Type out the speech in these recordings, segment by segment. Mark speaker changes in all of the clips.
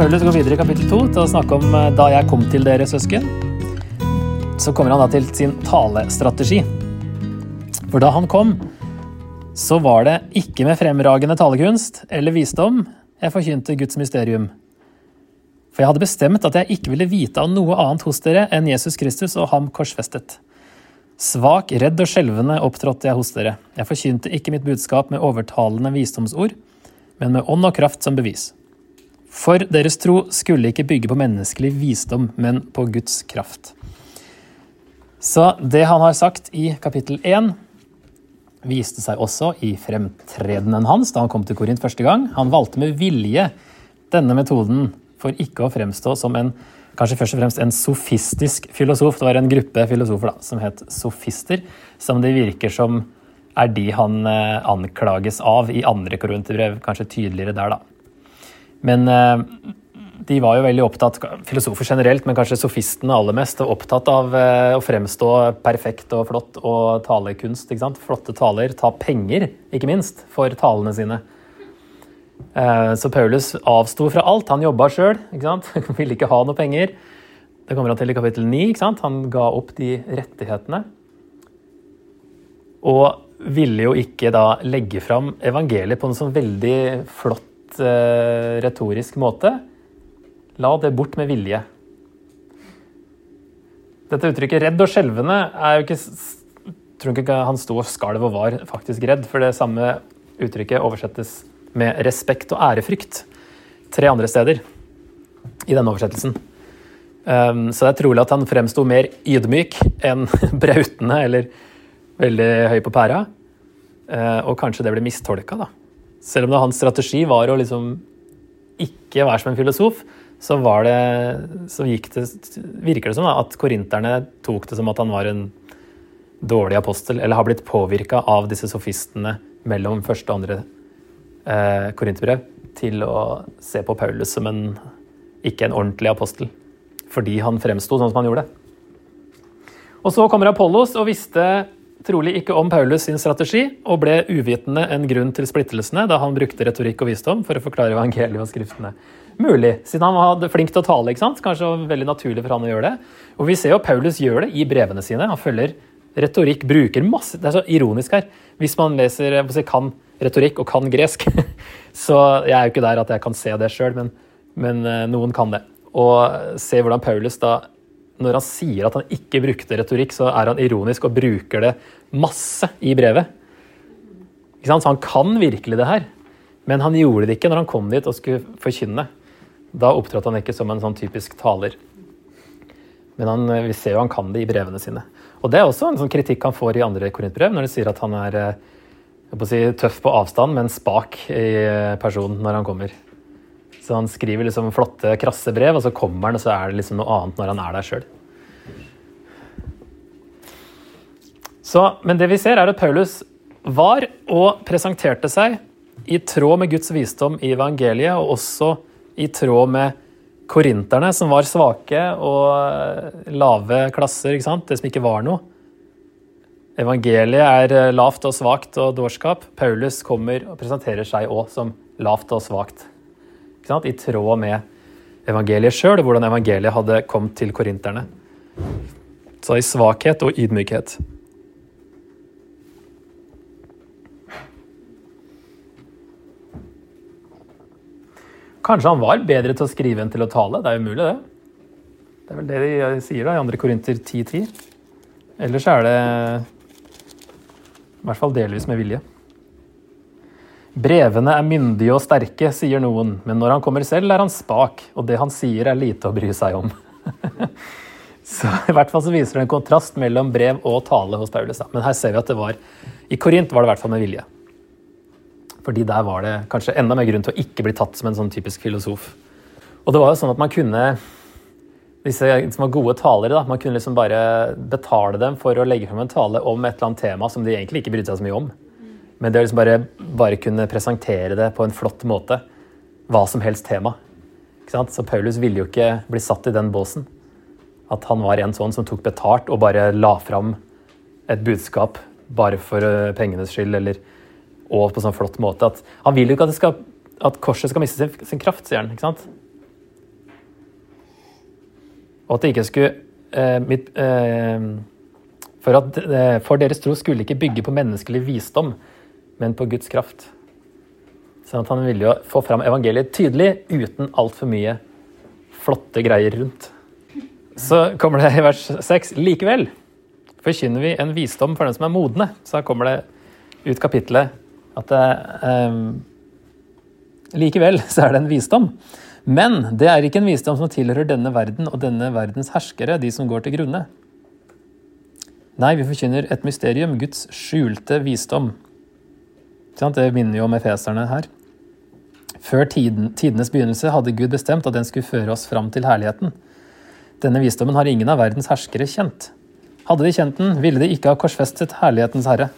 Speaker 1: Paulus går videre i kapittel 2 til å snakke om eh, da jeg kom til dere, søsken, så kommer han da til sin talestrategi. For da han kom, så var det ikke med fremragende talekunst eller visdom jeg forkynte Guds mysterium. For jeg hadde bestemt at jeg ikke ville vite av noe annet hos dere enn Jesus Kristus og ham korsfestet. Svak, redd og skjelvende opptrådte jeg hos dere. Jeg forkynte ikke mitt budskap med overtalende visdomsord, men med ånd og kraft som bevis. For deres tro skulle ikke bygge på menneskelig visdom, men på Guds kraft. Så det han har sagt i kapittel 1, viste seg også i fremtredenen hans da han kom til Korint første gang. Han valgte med vilje denne metoden for ikke å fremstå som en kanskje først og fremst en sofistisk filosof. Det var en gruppe filosofer da, som het sofister, som det virker som er de han eh, anklages av i andre korinterbrev. Kanskje tydeligere der, da. Men eh, de var jo veldig opptatt, filosofer generelt, men kanskje sofistene aller mest, opptatt av eh, å fremstå perfekt og flott og talekunst. ikke sant? Flotte taler. Ta penger, ikke minst, for talene sine. Eh, så Paulus avsto fra alt. Han jobba sjøl, ville ikke ha noe penger. Det kommer han til i kapittel 9. ikke sant? Han ga opp de rettighetene. Og ville jo ikke da legge fram evangeliet på en sånn veldig flott eh, retorisk måte. La det bort med vilje. Dette uttrykket 'redd og skjelvende' er jo ikke tror ikke han sto og skalv og var faktisk redd, for det samme uttrykket oversettes med respekt og ærefrykt tre andre steder i denne oversettelsen. Um, så det er trolig at han fremsto mer ydmyk enn brautende eller veldig høy på pæra. Uh, og kanskje det ble mistolka, da. Selv om det hans strategi var å liksom ikke være som en filosof, så, det, så det, virker det som da, at korinterne tok det som at han var en dårlig apostel, eller har blitt påvirka av disse sofistene mellom første og andre eh, korinterbrev til å se på Paulus som en, ikke en ordentlig apostel. Fordi han fremsto sånn som han gjorde. Og så kommer Apollos og visste trolig ikke om Paulus sin strategi, og ble uvitende en grunn til splittelsene da han brukte retorikk og visdom for å forklare evangeliet og skriftene. Mulig, siden han var flink til å tale. ikke sant? Kanskje veldig naturlig for han å gjøre det. Og vi ser jo Paulus gjør det i brevene sine. Han følger retorikk, bruker masse Det er så ironisk her. Hvis man leser, kan retorikk og kan gresk. Så jeg er jo ikke der at jeg kan se det sjøl, men, men, eh, noen kan det. Og se hvordan Paulus da, når han sier at han ikke brukte retorikk, så er han ironisk og bruker det masse i brevet. Så han kan virkelig det her, men han gjorde det ikke når han kom dit og skulle forkynne. Da opptrådte han ikke som en sånn typisk taler. Men han, vi ser jo han kan det i brevene sine. Og det er også en sånn kritikk han får i andre korintbrev, når de sier at han er eh, på si, tøff på avstand, men spak i person når han kommer. Så han skriver liksom flotte, krasse brev, og så kommer han, og så er det liksom noe annet når han er der sjøl. Men det vi ser, er at Paulus var og presenterte seg i tråd med Guds visdom i evangeliet, og også i tråd med korinterne, som var svake og lave klasser, ikke sant? det som ikke var noe. Evangeliet er eh, lavt og svakt og dårskap. Paulus kommer og presenterer seg òg som lavt og svakt. I tråd med evangeliet sjøl, hvordan evangeliet hadde kommet til korinterne. Så i svakhet og ydmykhet. Kanskje han var bedre til å skrive enn til å tale. Det er jo mulig, det. Det er vel det de sier da, i 2. Korinter 10.10. Ellers er det i hvert fall delvis med vilje. Brevene er myndige og sterke, sier noen, men når han kommer selv, er han spak, og det han sier, er lite å bry seg om. så i hvert fall så viser det en kontrast mellom brev og tale hos Paulus. Men her ser vi at det var I Korint var det i hvert fall med vilje. Fordi der var det kanskje enda mer grunn til å ikke bli tatt som en sånn typisk filosof. Og det var jo sånn at man kunne disse som var gode talere. Da. Man kunne liksom bare betale dem for å legge frem en tale om et eller annet tema som de egentlig ikke brydde seg så mye om. Men det å liksom bare, bare, kunne presentere det på en flott måte. Hva som helst tema. Så Paulus ville jo ikke bli satt i den båsen. At han var en sånn som tok betalt og bare la fram et budskap bare for eh, pengenes skyld, eller, og på sånn flott måte. At, han vil jo ikke at, skal, at korset skal miste sin, sin kraft, sier han. ikke sant? Og at det ikke skulle eh, mitt, eh, for, at, eh, for deres tro skulle ikke bygge på menneskelig visdom, men på Guds kraft. Sånn at han ville jo få fram evangeliet tydelig, uten altfor mye flotte greier rundt. Så kommer det i vers 6. Likevel forkynner vi en visdom for den som er modne. Så kommer det ut kapittelet at det, um, Likevel så er det en visdom. Men det er ikke en visdom som tilhører denne verden og denne verdens herskere, de som går til grunne. Nei, vi forkynner et mysterium, Guds skjulte visdom. Det minner jo om efeserne her. Før tiden, tidenes begynnelse hadde Gud bestemt at den skulle føre oss fram til herligheten. Denne visdommen har ingen av verdens herskere kjent. Hadde de kjent den, ville de ikke ha korsfestet herlighetens herre.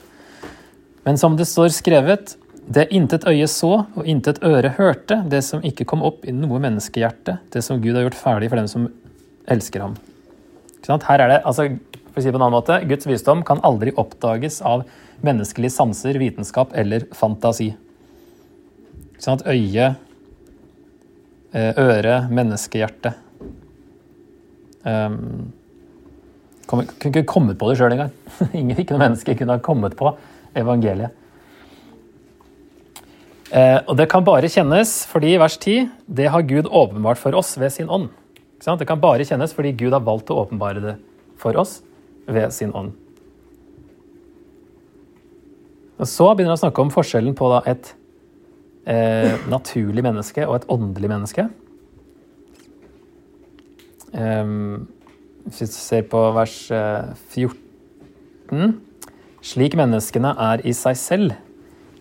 Speaker 1: Men som det står skrevet, det intet øye så og intet øre hørte, det som ikke kom opp i noe menneskehjerte, det som Gud har gjort ferdig for dem som elsker ham. Her er det, altså, for å si på en annen måte, Guds visdom kan aldri oppdages av menneskelige sanser, vitenskap eller fantasi. Sånn at Øye, eh, øre, menneskehjerte. Um, kunne ikke kommet på det sjøl engang. Ikke noe menneske kunne ha kommet på evangeliet. Uh, og det kan bare kjennes fordi, vers 10, det har Gud åpenbart for oss ved sin ånd. Det kan bare kjennes fordi Gud har valgt å åpenbare det for oss ved sin ånd. Og Så begynner han å snakke om forskjellen på et eh, naturlig menneske og et åndelig menneske. Um, hvis vi ser på vers 14 eh, Slik menneskene er i seg selv,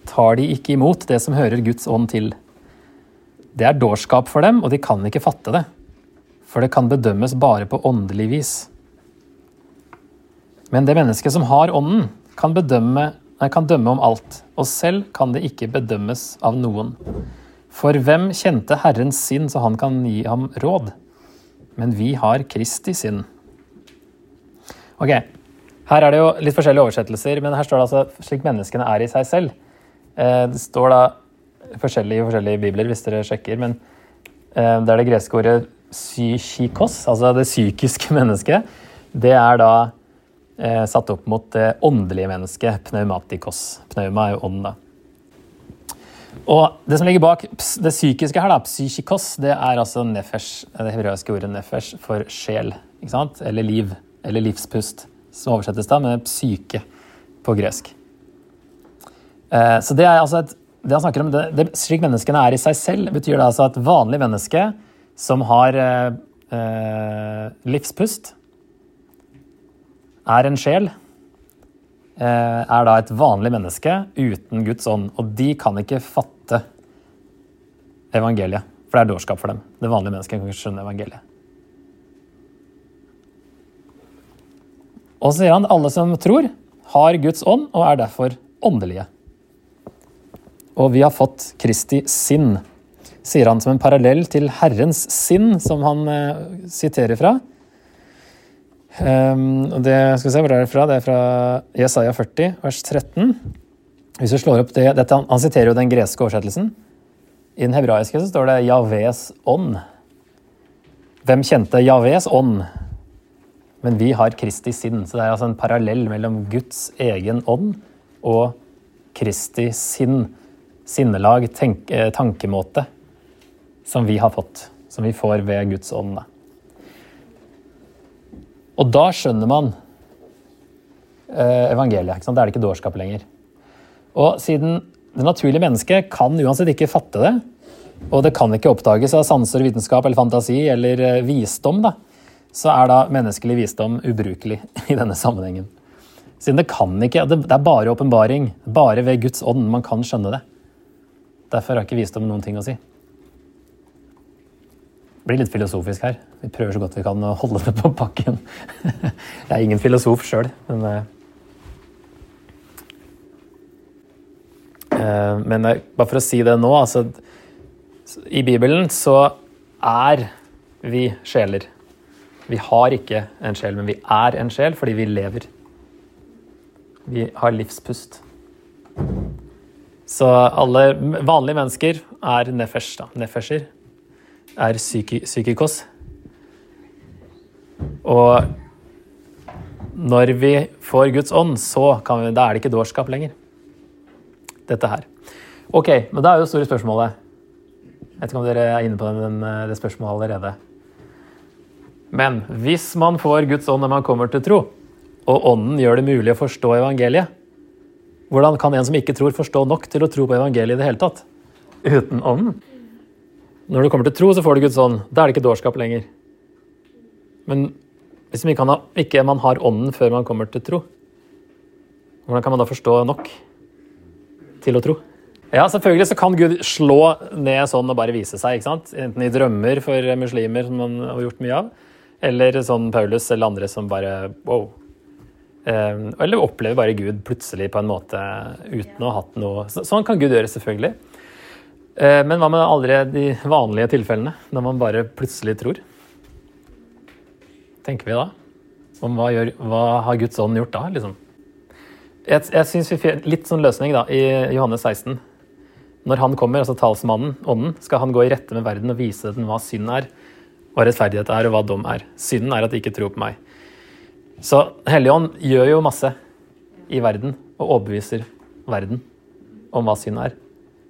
Speaker 1: tar de ikke imot det som hører Guds ånd til. Det er dårskap for dem, og de kan ikke fatte det. For det kan bedømmes bare på åndelig vis. Men det mennesket som har ånden, kan, bedømme, kan dømme om alt, og selv kan det ikke bedømmes av noen. For hvem kjente Herrens sinn så han kan gi ham råd? Men vi har Kristi sinn. Ok, her er det jo litt forskjellige oversettelser, men her står det altså slik menneskene er i seg selv. Eh, det står da forskjellige forskjellige bibler, hvis dere sjekker, men eh, det er det greske ordet psykikos, altså det psykiske mennesket. Det er da eh, satt opp mot det åndelige mennesket, pneumatikos. Pneuma er jo ånd, da. Og det som ligger bak det psykiske her, da, psykikos, det er altså nefesh, det hebraiske ordet nefesh for sjel. ikke sant? Eller liv. Eller livspust. Som oversettes da med psyke på gresk. Eh, så det er altså et det han snakker om, det, det, Slik menneskene er i seg selv, betyr det altså at vanlig menneske som har eh, eh, livspust, er en sjel, eh, er da et vanlig menneske uten Guds ånd. Og de kan ikke fatte evangeliet, for det er dårskap for dem. Det vanlige mennesket kan ikke skjønne evangeliet. Og så sier han alle som tror, har Guds ånd og er derfor åndelige. Og vi har fått Kristi sinn, sier han som en parallell til Herrens sinn, som han eh, siterer fra. Um, og det skal vi se, Hvor er fra? Det er fra Jesaja 40, vers 13. Hvis vi slår opp det, dette, Han siterer jo den greske oversettelsen. I den hebraiske så står det Javes ånd. Hvem kjente Javes ånd? Men vi har Kristi sinn. Så det er altså en parallell mellom Guds egen ånd og Kristi sinn sinnelag, tenk, eh, tankemåte, som vi har fått. Som vi får ved Guds ånd. Da. Og da skjønner man eh, evangeliet. Da er det ikke dårskap lenger. Og siden det naturlige mennesket kan uansett ikke fatte det, og det kan ikke oppdages av sanser, vitenskap eller fantasi eller eh, visdom, da, så er da menneskelig visdom ubrukelig i denne sammenhengen. Siden det kan ikke, det er bare åpenbaring, bare ved Guds ånd man kan skjønne det. Derfor har ikke visdom noen ting å si. Blir litt filosofisk her. Vi prøver så godt vi kan å holde det på pakken. Jeg er ingen filosof sjøl, men uh, Men uh, bare for å si det nå, altså I Bibelen så er vi sjeler. Vi har ikke en sjel, men vi er en sjel fordi vi lever. Vi har livspust. Så alle vanlige mennesker er nefesh, da. Nefesher er psyki, psykikos. Og når vi får Guds ånd, så vi, da er det ikke dårskap lenger. Dette her. Ok, men da er jo store spørsmålet Jeg vet ikke om dere er inne på den, det spørsmålet allerede. Men hvis man får Guds ånd når man kommer til tro, og ånden gjør det mulig å forstå evangeliet, hvordan kan en som ikke tror, forstå nok til å tro på evangeliet i det hele tatt? Uten ånden? Når du kommer til tro, så får du Guds ånd. Da er det ikke dårskap lenger. Men hvis man ikke, man har ånden før man kommer til tro, hvordan kan man da forstå nok til å tro? Ja, selvfølgelig så kan Gud slå ned sånn og bare vise seg. ikke sant? Enten i drømmer for muslimer, som man har gjort mye av, eller sånn Paulus eller andre som bare wow. Eh, eller opplever bare Gud plutselig på en måte uten å ha hatt noe Sånn kan Gud gjøre, selvfølgelig. Eh, men hva med alle de vanlige tilfellene, når man bare plutselig tror? Tenker vi da? Om hva, gjør, hva har Guds ånd gjort da, liksom? Jeg, jeg syns vi fikk litt sånn løsning da, i Johannes 16. Når han kommer, altså talsmannen, ånden, skal han gå i rette med verden og vise den hva synd er hva rettferdighet er, og hva dom er. Synden er at de ikke tror på meg. Så Helligånd gjør jo masse i verden og overbeviser verden om hva synd er.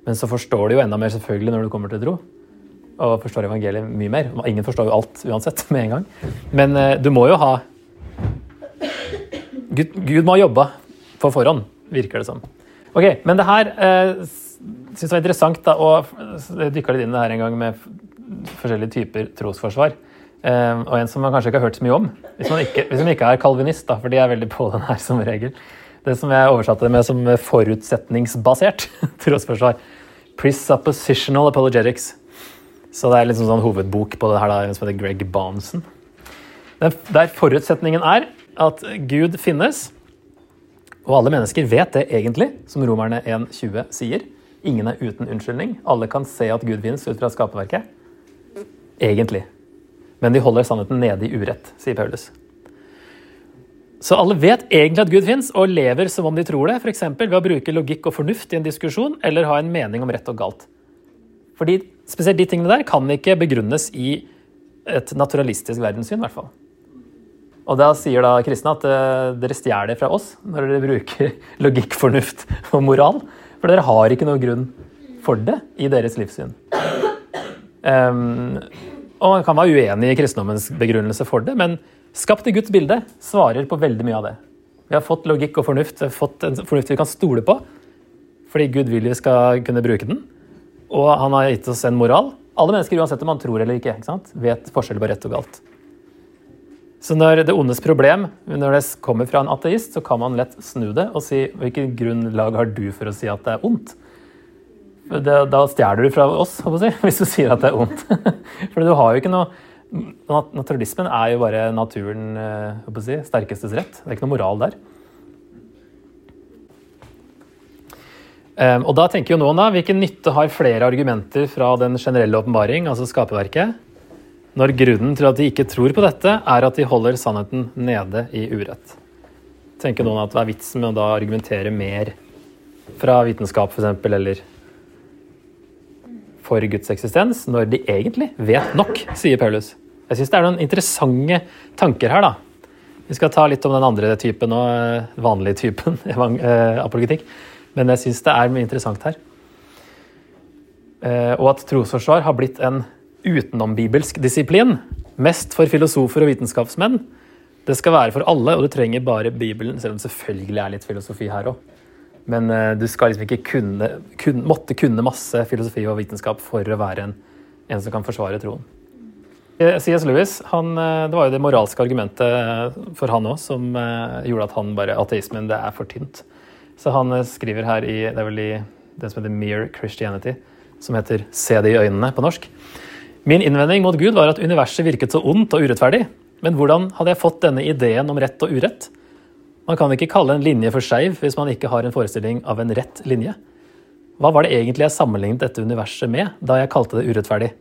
Speaker 1: Men så forstår du jo enda mer selvfølgelig når du kommer til tro. Og forstår evangeliet mye mer. Ingen forstår jo alt uansett med en gang. Men uh, du må jo ha Gud, Gud må ha jobba på forhånd, virker det som. Ok, Men det her eh, syns jeg var interessant, da, og dykka litt inn i det her en gang med forskjellige typer trosforsvar. Eh, og en som man kanskje ikke har hørt så mye om, hvis man ikke, hvis man ikke er kalvinist, da, for de er veldig på den her som regel. Det som jeg oversatte det med som forutsetningsbasert trosforsvar. Presuppositional apologetics. Så det er liksom sånn hovedbok på det her, da, som heter Greg Bonsen. Der forutsetningen er at Gud finnes, og alle mennesker vet det egentlig, som romerne 1.20 sier. Ingen er uten unnskyldning. Alle kan se at Gud finnes ut fra skaperverket. Egentlig. Men de holder sannheten nede i urett, sier Paulus. Så alle vet egentlig at Gud fins, og lever som om de tror det, f.eks. ved å bruke logikk og fornuft i en diskusjon, eller ha en mening om rett og galt. Fordi spesielt de tingene der kan ikke begrunnes i et naturalistisk verdenssyn, i hvert fall. Og da sier da kristne at uh, dere stjeler fra oss når dere bruker logikk, fornuft og moral. For dere har ikke noe grunn for det i deres livssyn. Um, og man kan være uenig i kristendommens begrunnelse for det, men skapt i Guds bilde svarer på veldig mye av det. Vi har fått logikk og fornuft, vi har fått en fornuft vi kan stole på, fordi Gud vil vi skal kunne bruke den. Og han har gitt oss en moral. Alle mennesker, uansett om man tror eller ikke, ikke vet forskjell på rett og galt. Så når det ondes problem når det kommer fra en ateist, så kan man lett snu det og si hvilken grunnlag har du for å si at det er ondt? Det, da stjeler du fra oss, si, hvis du sier at det er ondt. For du har jo ikke noe Naturalismen er jo bare naturen eh, si, sterkestes rett. Det er ikke noe moral der. Um, og da tenker jo noen da, Hvilken nytte har flere argumenter fra den generelle åpenbaring, altså skaperverket, når grunnen til at de ikke tror på dette, er at de holder sannheten nede i urett? Tenker noen at det er vitsen med å da argumentere mer fra vitenskap f.eks., eller for Guds eksistens når de egentlig vet nok, sier Paulus. Jeg syns det er noen interessante tanker her, da. Vi skal ta litt om den andre typen og eh, vanlige typen eh, apologetikk. Men jeg syns det er mye interessant her. Eh, og at trosforsvar har blitt en utenombibelsk disiplin. Mest for filosofer og vitenskapsmenn. Det skal være for alle, og du trenger bare Bibelen, selv om det selvfølgelig er litt filosofi her òg. Men uh, du skal liksom ikke kunne, kun, måtte kunne masse filosofi og vitenskap for å være en, en som kan forsvare troen. Eh, C.S. Lewis, han, eh, det var jo det moralske argumentet for han òg som gjorde at han bare Ateismen, det er for tynt. Så han skriver her i det er vel i det som heter Mere Christianity, som heter Se det i øynene på norsk. Min innvending mot Gud var at universet virket så ondt og urettferdig. Men hvordan hadde jeg fått denne ideen om rett og urett? Man kan ikke kalle en linje for skeiv hvis man ikke har en forestilling av en rett linje. Hva var det egentlig jeg sammenlignet dette universet med da jeg kalte det urettferdig?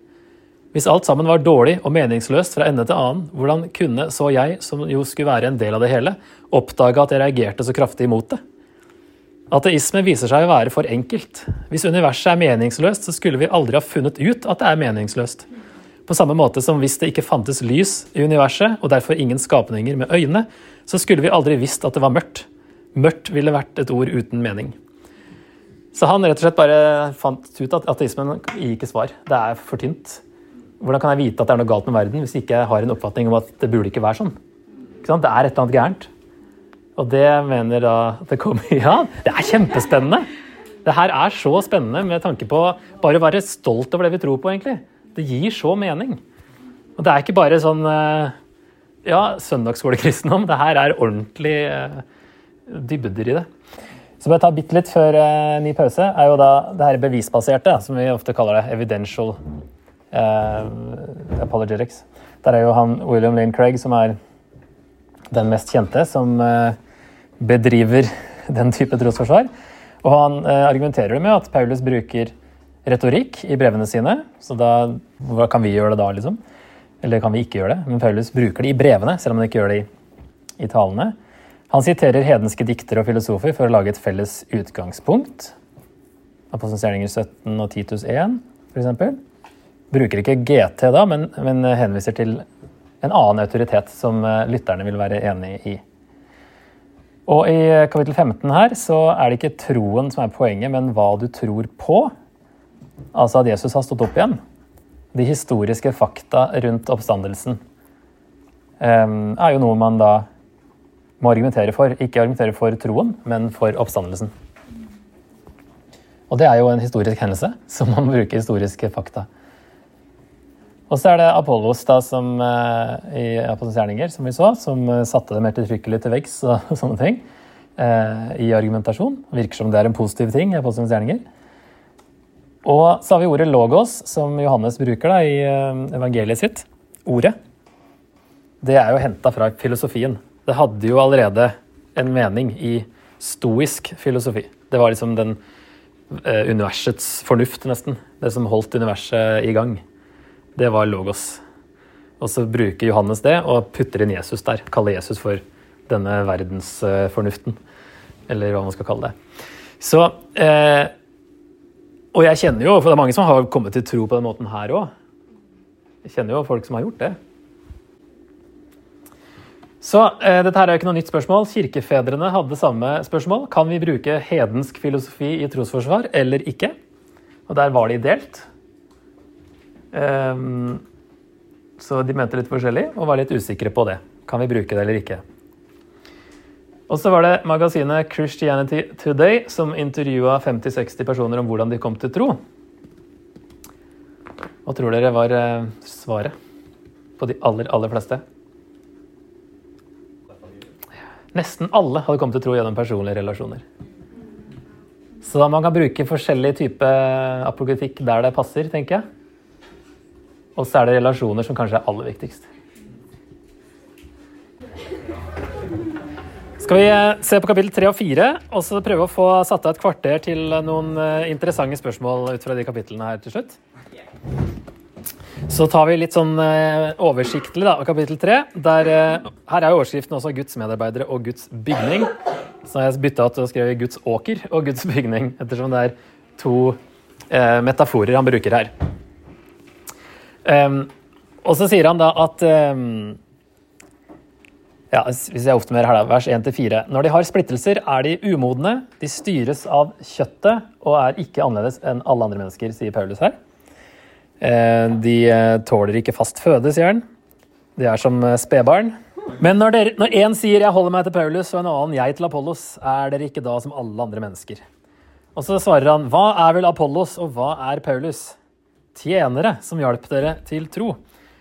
Speaker 1: Hvis alt sammen var dårlig og meningsløst fra ende til annen, hvordan kunne så jeg, som jo skulle være en del av det hele, oppdage at jeg reagerte så kraftig imot det? Ateisme viser seg å være for enkelt. Hvis universet er meningsløst, så skulle vi aldri ha funnet ut at det er meningsløst. På samme måte som hvis det ikke fantes lys i universet, og derfor ingen skapninger med øyne, så skulle vi aldri visst at det var mørkt. Mørkt ville vært et ord uten mening. Så han rett og slett bare fant ut at ateismen gir ikke svar. Det er for tynt. Hvordan kan jeg vite at det er noe galt med verden hvis jeg ikke har en oppfatning om at det burde ikke være sånn? Ikke det er et eller annet gærent. Og det mener da det kommer Ja, det er kjempespennende! Det her er så spennende med tanke på bare å være stolt over det vi tror på, egentlig. Det gir så mening. Og det er ikke bare sånn eh, ja, søndagsskolekristendom. Det her er ordentlig eh, dybder i det. Så bare ta bitte litt før uh, ny pause, er jo da det her bevisbaserte, som vi ofte kaller det. Evidential uh, apologetics. Der er jo han William Lane Craig som er den mest kjente, som uh, bedriver den type trosforsvar. Og han argumenterer med at Paulus bruker retorikk i brevene sine. Så da hva kan vi gjøre det da, liksom? Eller kan vi ikke gjøre det? Men Paulus bruker det i brevene, selv om han ikke gjør det i, i talene. Han siterer hedenske diktere og filosofer for å lage et felles utgangspunkt. Apostelens gjerninger 17 og Titus 1, f.eks. Bruker ikke GT da, men, men, henviser til en annen autoritet som eh, lytterne vil være enig i. Og I kapittel 15 her så er det ikke troen som er poenget, men hva du tror på. Altså at Jesus har stått opp igjen. De historiske fakta rundt oppstandelsen um, er jo noe man da må argumentere for. Ikke argumentere for troen, men for oppstandelsen. Og det er jo en historisk hendelse, så man bruker historiske fakta. Og så er det Apollos da, som, uh, i Apollos gjerninger, som vi så, som uh, satte det mer tiltrykkelig til veggs og sånne ting uh, i argumentasjon. Virker som det er en positiv ting i Apollons gjerninger. Og så har vi ordet logos, som Johannes bruker da, i evangeliet sitt. Ordet. Det er jo henta fra filosofien. Det hadde jo allerede en mening i stoisk filosofi. Det var liksom den eh, universets fornuft, nesten. Det som holdt universet i gang. Det var logos. Og så bruker Johannes det og putter inn Jesus der. Kaller Jesus for denne verdensfornuften. Eller hva man skal kalle det. Så eh, Og jeg kjenner jo, for det er mange som har kommet til tro på den måten her òg. Jeg kjenner jo folk som har gjort det. Så eh, dette her er jo ikke noe nytt spørsmål. Kirkefedrene hadde samme spørsmål. Kan vi bruke hedensk filosofi i trosforsvar eller ikke? Og der var de delt. Um, så de mente litt forskjellig og var litt usikre på det. Kan vi bruke det eller ikke? Og så var det magasinet Christianity Today som intervjua 50-60 personer om hvordan de kom til tro. Hva tror dere var eh, svaret på de aller, aller fleste? Nesten alle hadde kommet til tro gjennom personlige relasjoner. Så da man kan bruke forskjellig type apologetikk der det passer, tenker jeg. Og så er det relasjoner som kanskje er aller viktigst. Skal vi eh, se på kapittel tre og fire, og så prøve å få satt av et kvarter til noen eh, interessante spørsmål ut fra de kapitlene her til slutt? Så tar vi litt sånn oversiktlig da, kapittel tre. Her er jo overskriften også 'Guds medarbeidere og Guds bygning'. Så har jeg bytta til å skrive 'Guds åker' og 'Guds bygning', ettersom det er to eh, metaforer han bruker her. Um, og så sier han da at um, ja, Hvis jeg oppsummerer her, vers 1-4. Når de har splittelser, er de umodne, de styres av kjøttet og er ikke annerledes enn alle andre mennesker, sier Paulus her. Eh, de eh, tåler ikke fast føde, sier han. De er som eh, spedbarn. Men når, dere, når en sier 'jeg holder meg til Paulus', og en annen 'jeg til Apollos', er dere ikke da som alle andre mennesker? Og så svarer han 'Hva er vel Apollos, og hva er Paulus?' Tjenere som hjalp dere til tro.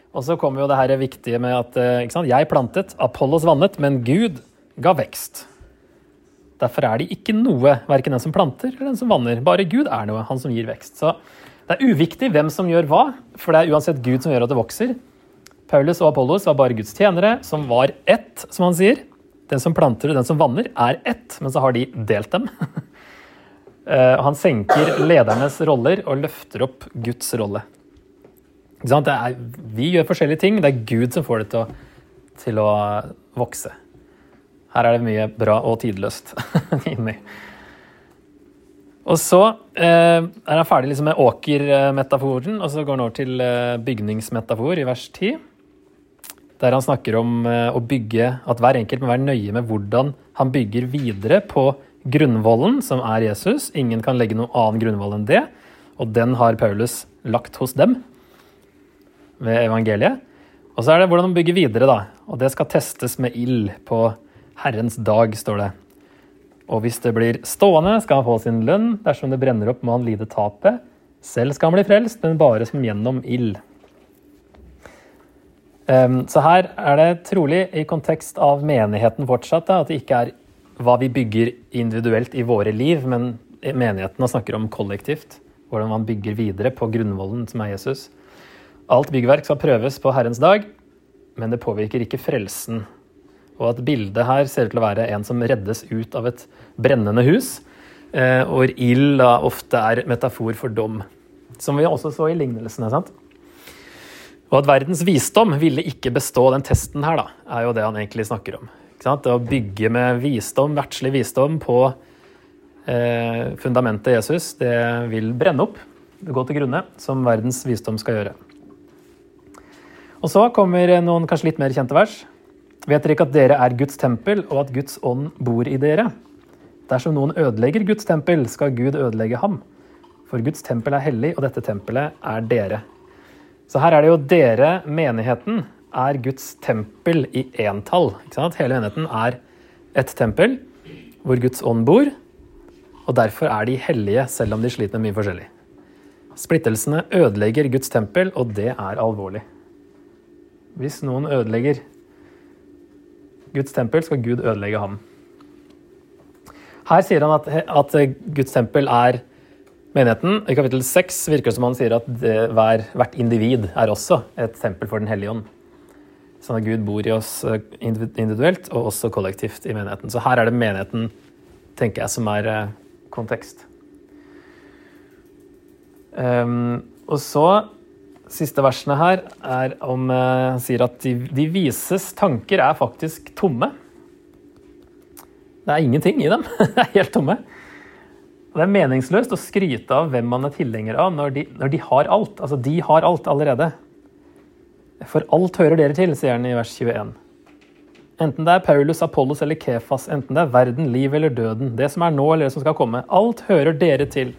Speaker 1: Og så kommer jo det her viktige med at sant, jeg plantet, Apollos vannet, men Gud ga vekst. Derfor er de ikke noe, verken den som planter eller den som vanner. Bare Gud er noe, han som gir vekst. Så det er uviktig hvem som gjør hva, for det er uansett Gud som gjør at det vokser. Paulus og Apollos var bare Guds tjenere, som var ett, som han sier. Den som planter og den som vanner, er ett, men så har de delt dem. Eh, han senker ledernes roller og løfter opp Guds rolle. Er, vi gjør forskjellige ting, det er Gud som får det til å, til å vokse. Her er det mye bra og tidløst inni. Og så eh, er han ferdig liksom med åkermetaforen, og så går han over til eh, bygningsmetafor i vers 10. Der han snakker om eh, å bygge, at hver enkelt må være nøye med hvordan han bygger videre på grunnvollen, som er Jesus. Ingen kan legge noen annen grunnvoll enn det. Og den har Paulus lagt hos dem ved evangeliet. Og så er det hvordan man bygger videre, da. Og det skal testes med ild på Herrens dag, står det. Og hvis det blir stående, skal han få sin lønn. Dersom det brenner opp, må han lide tapet. Selv skal han bli frelst, men bare som gjennom ild. Um, så her er det trolig i kontekst av menigheten fortsatt, da, at det ikke er hva vi bygger individuelt i våre liv, men menigheten snakker om kollektivt. Hvordan man bygger videre på grunnvollen som er Jesus. Alt byggverk skal prøves på Herrens dag, men det påvirker ikke frelsen. Og at bildet her ser ut til å være en som reddes ut av et brennende hus, og hvor ild ofte er metafor for dom. Som vi også så i lignelsene. sant? Og at verdens visdom ville ikke bestå den testen her, da, er jo det han egentlig snakker om. Det å bygge med visdom, verdslig visdom på eh, fundamentet Jesus, det vil brenne opp, gå til grunne, som verdens visdom skal gjøre. Og så kommer noen kanskje litt mer kjente vers. Vet dere ikke at dere er Guds tempel, og at Guds ånd bor i dere? Dersom noen ødelegger Guds tempel, skal Gud ødelegge ham. For Guds tempel er hellig, og dette tempelet er dere. Så her er det jo dere, menigheten, er Guds tempel i entall. Hele menigheten er et tempel hvor Guds ånd bor, og derfor er de hellige selv om de sliter med mye forskjellig. Splittelsene ødelegger Guds tempel, og det er alvorlig. Hvis noen ødelegger Guds tempel, skal Gud ødelegge ham. Her sier han at, at Guds tempel er menigheten. I kapittel 6 virker det som han sier at det, hver, hvert individ er også et tempel for Den hellige ånd. Sånn at Gud bor i oss eh, individuelt og også kollektivt i menigheten. Så her er det menigheten, tenker jeg, som er eh, kontekst. Um, og så Siste versene her er om Han sier at de, de, vises tanker er faktisk tomme. Det er ingenting i dem. det er helt tomme. Det er meningsløst å skryte av hvem man er tilhenger av, når de, når de har alt. Altså, de har alt allerede. For alt hører dere til, sier han i vers 21. Enten det er Paulus, Apollos eller Kefas, enten det er verden, liv eller døden, det som er nå eller det som skal komme, alt hører dere til.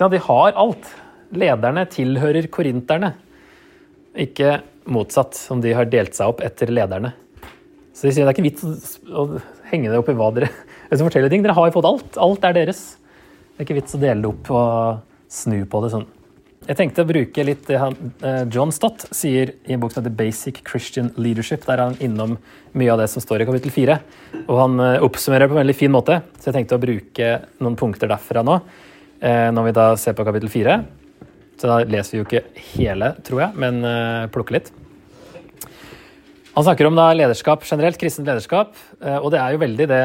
Speaker 1: De har alt. Lederne tilhører korinterne, ikke motsatt, som de har delt seg opp etter lederne. Så de sier det er ikke vits å henge det opp i hva dere forteller ting. Dere har jo fått alt. Alt er deres. Det er ikke vits å dele det opp og snu på det sånn. Jeg tenkte å bruke litt det han, eh, John Stott sier i en bok som heter 'Basic Christian Leadership'. Der er han innom mye av det som står i kapittel fire. Og han eh, oppsummerer på en veldig fin måte, så jeg tenkte å bruke noen punkter derfra nå. Eh, når vi da ser på kapittel fire. Så da leser vi jo ikke hele, tror jeg, men plukker litt. Han snakker om da lederskap generelt, kristent lederskap, og det er jo veldig det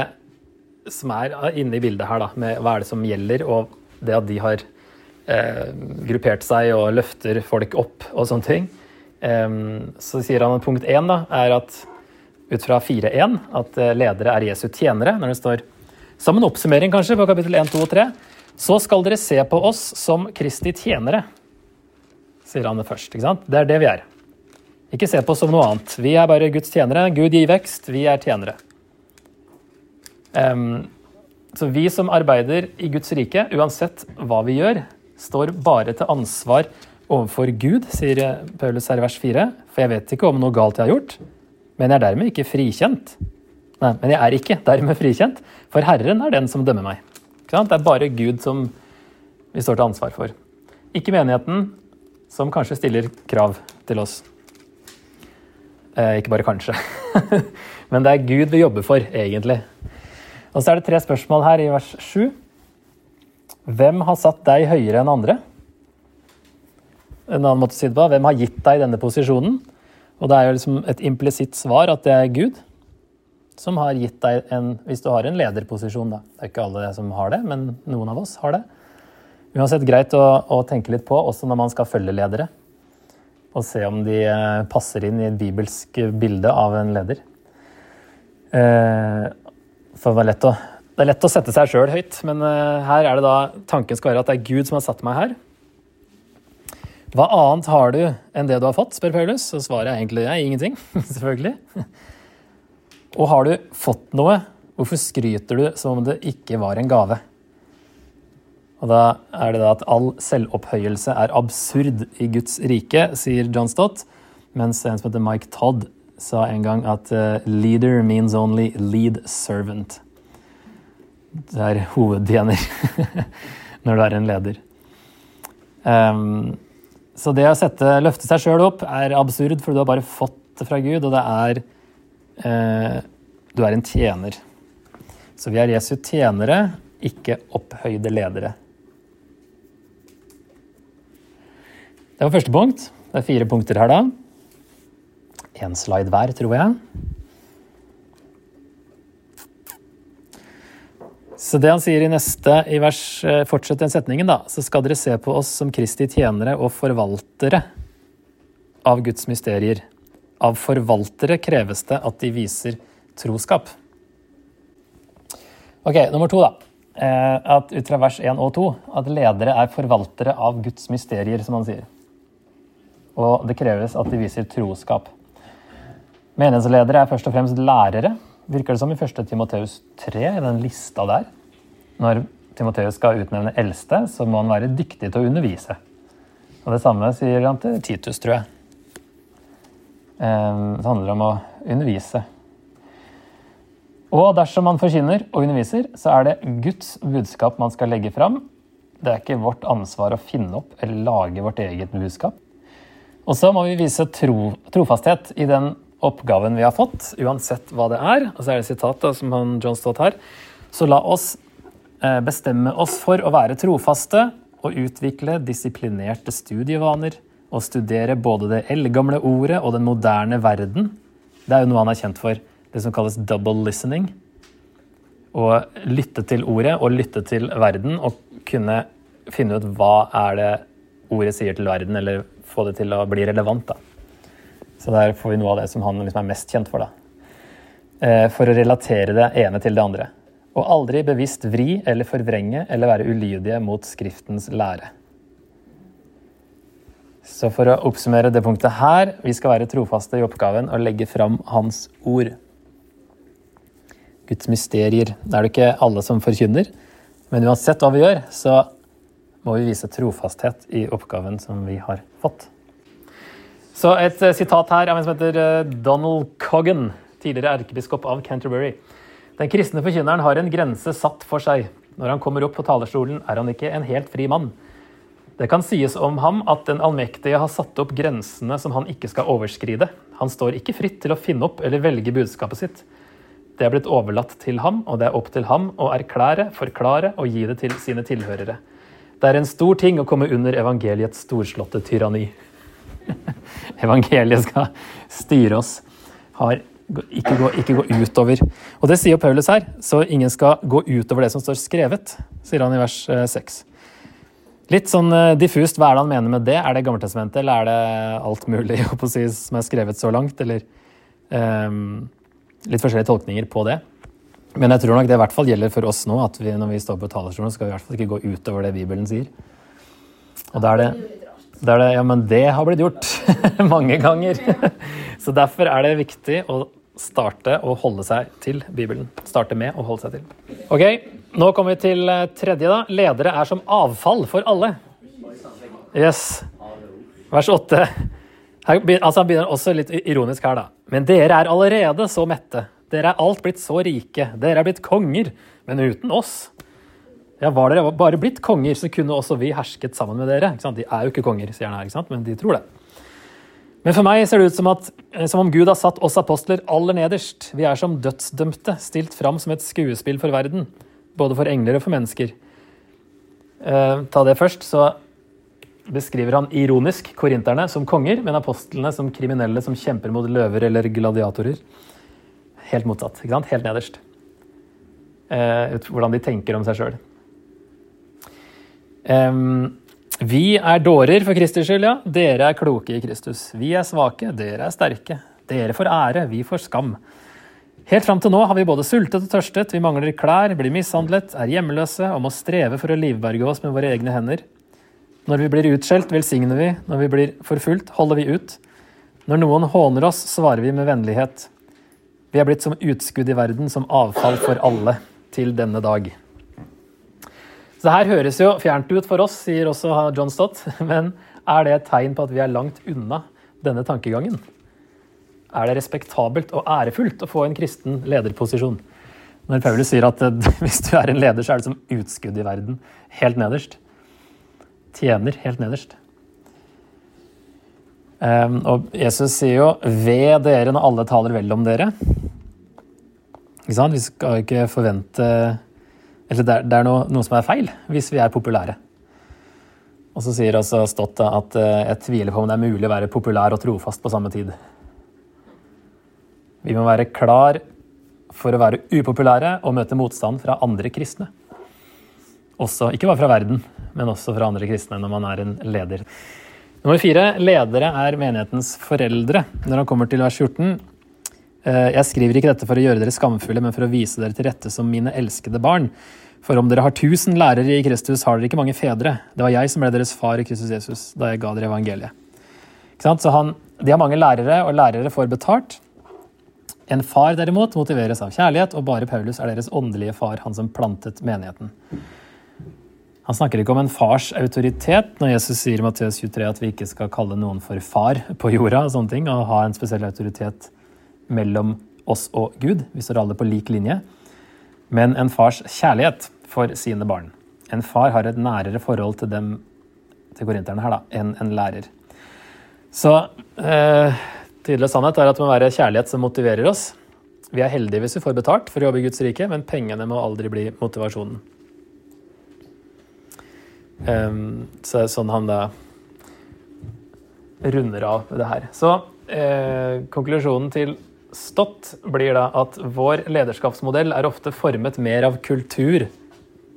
Speaker 1: som er inne i bildet her, da, med hva er det som gjelder, og det at de har eh, gruppert seg og løfter folk opp og sånne ting. Um, så sier han at punkt én da, er at ut fra 4.1 at eh, ledere er Jesu tjenere. Når det står som en oppsummering kanskje på kapittel 1, 2 og 3, så skal dere se på oss som Kristi tjenere, sier han først. ikke sant? Det er det vi er. Ikke se på oss som noe annet. Vi er bare Guds tjenere. Gud gir vekst, vi er tjenere. Um, så vi som arbeider i Guds rike, uansett hva vi gjør, står bare til ansvar overfor Gud, sier Paulus her i vers 4. For jeg vet ikke om noe galt jeg har gjort, men jeg er dermed ikke frikjent. Nei, men jeg er ikke dermed frikjent, for Herren er den som dømmer meg. Det er bare Gud som vi står til ansvar for. Ikke menigheten, som kanskje stiller krav til oss. Eh, ikke bare kanskje. men det er Gud vi jobber for, egentlig. Og så er det tre spørsmål her i vers 7. Hvem har satt deg høyere enn andre? En annen måte å si det på. Hvem har gitt deg denne posisjonen? Og det er jo liksom et implisitt svar at det er Gud som har gitt deg en Hvis du har en lederposisjon, da. Det er ikke alle som har det, men noen av oss har det. Uansett greit å, å tenke litt på, også når man skal følge ledere. Og se om de eh, passer inn i et bibelsk bilde av en leder. Eh, for det var lett å Det er lett å sette seg sjøl høyt, men uh, her er det da tanken skal være at det er Gud som har satt meg her. Hva annet har du enn det du har fått, spør Paulus. Og svaret er egentlig er ingenting. selvfølgelig. Og har du fått noe, hvorfor skryter du som om det ikke var en gave? Og da er det da at all selvopphøyelse er absurd i Guds rike, sier John Stott. Mens en som heter Mike Todd sa en gang at uh, 'leader means only lead servant'. Det er hovedtjener når du er en leder. Um, så det å sette, løfte seg sjøl opp er absurd, for du har bare fått det fra Gud, og det er uh, Du er en tjener. Så vi er Jesu tjenere, ikke opphøyde ledere. Det var første punkt. Det er fire punkter her, da. Én slide hver, tror jeg. Så det han sier i neste i vers, eh, fortsett den setningen, da, så skal dere se på oss som Kristi tjenere og forvaltere av Guds mysterier. Av forvaltere kreves det at de viser troskap. Ok, nummer to, da. Eh, at ut fra vers 1 og 2 at ledere er forvaltere av Guds mysterier, som han sier. Og det kreves at de viser troskap. Menighetsledere er først og fremst lærere virker det som i 1. Timoteus 3, i den lista der. Når Timoteus skal utnevne eldste, så må han være dyktig til å undervise. Og Det samme sier han til Titus, tror jeg. Ehm, det handler om å undervise. Og dersom man forkynner og underviser, så er det Guds budskap man skal legge fram. Det er ikke vårt ansvar å finne opp eller lage vårt eget budskap. Og så må vi vise tro, trofasthet i den oppgaven vi har fått, uansett hva det er. Og så er det sitatet som han John Stott her. Så la oss eh, bestemme oss for å være trofaste og utvikle disiplinerte studievaner og studere både det eldgamle ordet og den moderne verden. Det er jo noe han er kjent for, det som kalles double listening. Å lytte til ordet og lytte til verden og kunne finne ut hva er det ordet sier til verden, eller få det til å bli relevant. da. Så der får vi noe av det som han liksom er mest kjent for. da. Eh, for å relatere det ene til det andre. Og aldri bevisst vri eller forvrenge eller være ulydige mot Skriftens lære. Så for å oppsummere det punktet her vi skal være trofaste i oppgaven å legge fram Hans ord. Guds mysterier. Det er det ikke alle som forkynner, men uansett hva vi gjør, så må vi vise trofasthet i oppgaven som vi har fått. Så et uh, sitat her av en som heter uh, Donald Coggan, tidligere erkebiskop av Canterbury. Den kristne forkynneren har en grense satt for seg. Når han kommer opp på talerstolen, er han ikke en helt fri mann. Det kan sies om ham at den allmektige har satt opp grensene som han ikke skal overskride. Han står ikke fritt til å finne opp eller velge budskapet sitt. Det er blitt overlatt til ham, og det er opp til ham å erklære, forklare og gi det til sine tilhørere. Det er en stor ting å komme under evangeliets storslåtte tyranni. evangeliet skal styre oss. Har, ikke, gå, ikke gå utover. Og det sier Paulus her. Så ingen skal gå utover det som står skrevet, sier han i vers 6. Eh, Litt sånn eh, diffust hva er det han mener med det? Er det Gammeltestamentet, eller er det alt mulig si, som er skrevet så langt? Eller um, litt forskjellige tolkninger på det. Men jeg tror nok det i hvert fall gjelder for oss nå, at vi, når vi står på talerstolen, skal vi i hvert fall ikke gå utover det Bibelen sier. Og da er det det, ja, men det har blitt gjort mange ganger. Så derfor er det viktig å starte å holde seg til Bibelen. Starte med å holde seg til. Ok, Nå kommer vi til eh, tredje. da. Ledere er som avfall for alle. Yes. Vers åtte. Altså, han begynner også litt ironisk her, da. Men dere er allerede så mette. Dere er alt blitt så rike. Dere er blitt konger. Men uten oss ja, Var dere bare blitt konger, så kunne også vi hersket sammen med dere. De er jo ikke konger, sier han her, men de tror det. Men for meg ser det ut som, at, eh, som om Gud har satt oss apostler aller nederst. Vi er som dødsdømte, stilt fram som et skuespill for verden. Både for engler og for mennesker. Eh, ta det først, så beskriver han ironisk korinterne som konger, men apostlene som kriminelle som kjemper mot løver eller gladiatorer. Helt motsatt. ikke sant? Helt nederst. Eh, hvordan de tenker om seg sjøl. Um, vi er dårer for Kristus skyld, ja. Dere er kloke i Kristus. Vi er svake, dere er sterke. Dere får ære, vi får skam. Helt fram til nå har vi både sultet og tørstet, vi mangler klær, blir mishandlet, er hjemløse og må streve for å livberge oss med våre egne hender. Når vi blir utskjelt, velsigner vi, når vi blir forfulgt, holder vi ut. Når noen håner oss, svarer vi med vennlighet. Vi er blitt som utskudd i verden, som avfall for alle, til denne dag. Så det her høres jo fjernt ut for oss, sier også John Stott, men er det et tegn på at vi er langt unna denne tankegangen? er det respektabelt og ærefullt å få en kristen lederposisjon. Når Paulus sier at eh, hvis du er en leder, så er det som utskudd i verden. Helt nederst. Tjener helt nederst. Um, og Jesus sier jo 'ved dere når alle taler vel om dere'. Ikke sant? Vi skal ikke forvente Eller det er, det er noe, noe, som er feil hvis vi er populære. Og så sier også Stott at uh, jeg tviler på om det er mulig å være populær og trofast på samme tid. Vi må være klar for å være upopulære og møte motstand fra andre kristne. Også, ikke bare fra verden, men også fra andre kristne når man er en leder. Nummer fire ledere er menighetens foreldre. Når han kommer til vers 14 eh, Jeg skriver ikke dette for å gjøre dere skamfulle, men for å vise dere til rette som mine elskede barn. For om dere har tusen lærere i Kristus, har dere ikke mange fedre. Det var jeg som ble deres far i Kristus Jesus da jeg ga dere evangeliet. Så han, De har mange lærere, og lærere får betalt. En far derimot motiveres av kjærlighet, og bare Paulus er deres åndelige far, han som plantet menigheten. Han snakker ikke om en fars autoritet når Jesus sier i Matteus 23 at vi ikke skal kalle noen for far på jorda og sånne ting, og ha en spesiell autoritet mellom oss og Gud. Vi står alle på lik linje. Men en fars kjærlighet for sine barn. En far har et nærere forhold til dem til korinterne her da, enn en lærer. Så eh, Tydelig sannhet er at det må være kjærlighet som motiverer oss. Vi er heldige hvis vi får betalt for å jobbe i Guds rike, men pengene må aldri bli motivasjonen. Um, så sånn han da runder av det her. Så eh, konklusjonen til Stott blir da at vår lederskapsmodell er ofte formet mer av kultur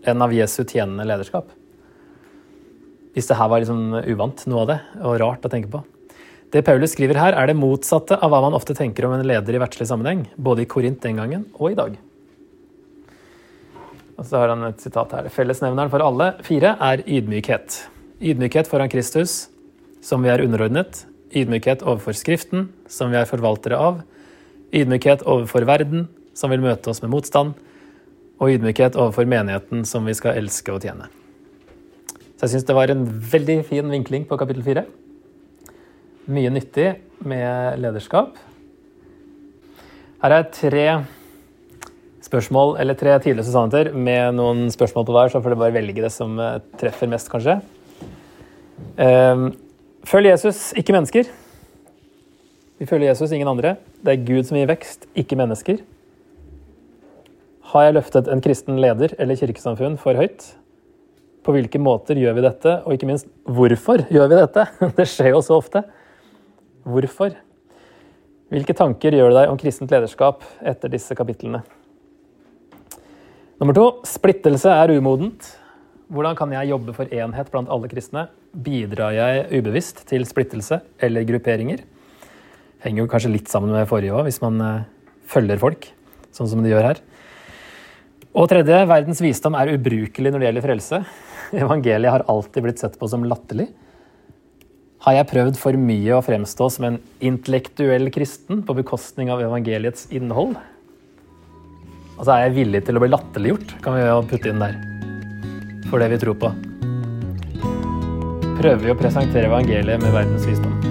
Speaker 1: enn av Jesu tjenende lederskap. Hvis det her var liksom uvant, noe av det, og rart å tenke på. Det Paulus skriver her, er det motsatte av hva man ofte tenker om en leder i verdslig sammenheng, både i Korint den gangen og i dag. Og så har han et sitat her. Fellesnevneren for alle fire er ydmykhet. Ydmykhet foran Kristus, som vi er underordnet. Ydmykhet overfor Skriften, som vi er forvaltere av. Ydmykhet overfor verden, som vil møte oss med motstand. Og ydmykhet overfor menigheten, som vi skal elske og tjene. Så jeg syns det var en veldig fin vinkling på kapittel fire mye nyttig med lederskap. Her er tre spørsmål, eller tre tidløse sannheter med noen spørsmål på hver, så får du bare velge det som eh, treffer mest, kanskje. Ehm, følg Jesus, ikke mennesker. Vi følger Jesus, ingen andre. Det er Gud som gir vekst, ikke mennesker. Har jeg løftet en kristen leder eller kirkesamfunn for høyt? På hvilke måter gjør vi dette, og ikke minst hvorfor gjør vi dette? Det skjer jo så ofte. Hvorfor? Hvilke tanker gjør det deg om kristent lederskap etter disse kapitlene? Nummer to splittelse er umodent. Hvordan kan jeg jobbe for enhet blant alle kristne? Bidrar jeg ubevisst til splittelse eller grupperinger? Henger jo kanskje litt sammen med forrige òg, hvis man eh, følger folk, sånn som de gjør her. Og tredje, verdens visdom er ubrukelig når det gjelder frelse. Evangeliet har alltid blitt sett på som latterlig. Har jeg prøvd for mye å fremstå som en intellektuell kristen på bekostning av evangeliets innhold? Altså, Er jeg villig til å bli latterliggjort, kan vi jo putte inn der, for det vi tror på? Prøver vi å presentere evangeliet med verdens visdom?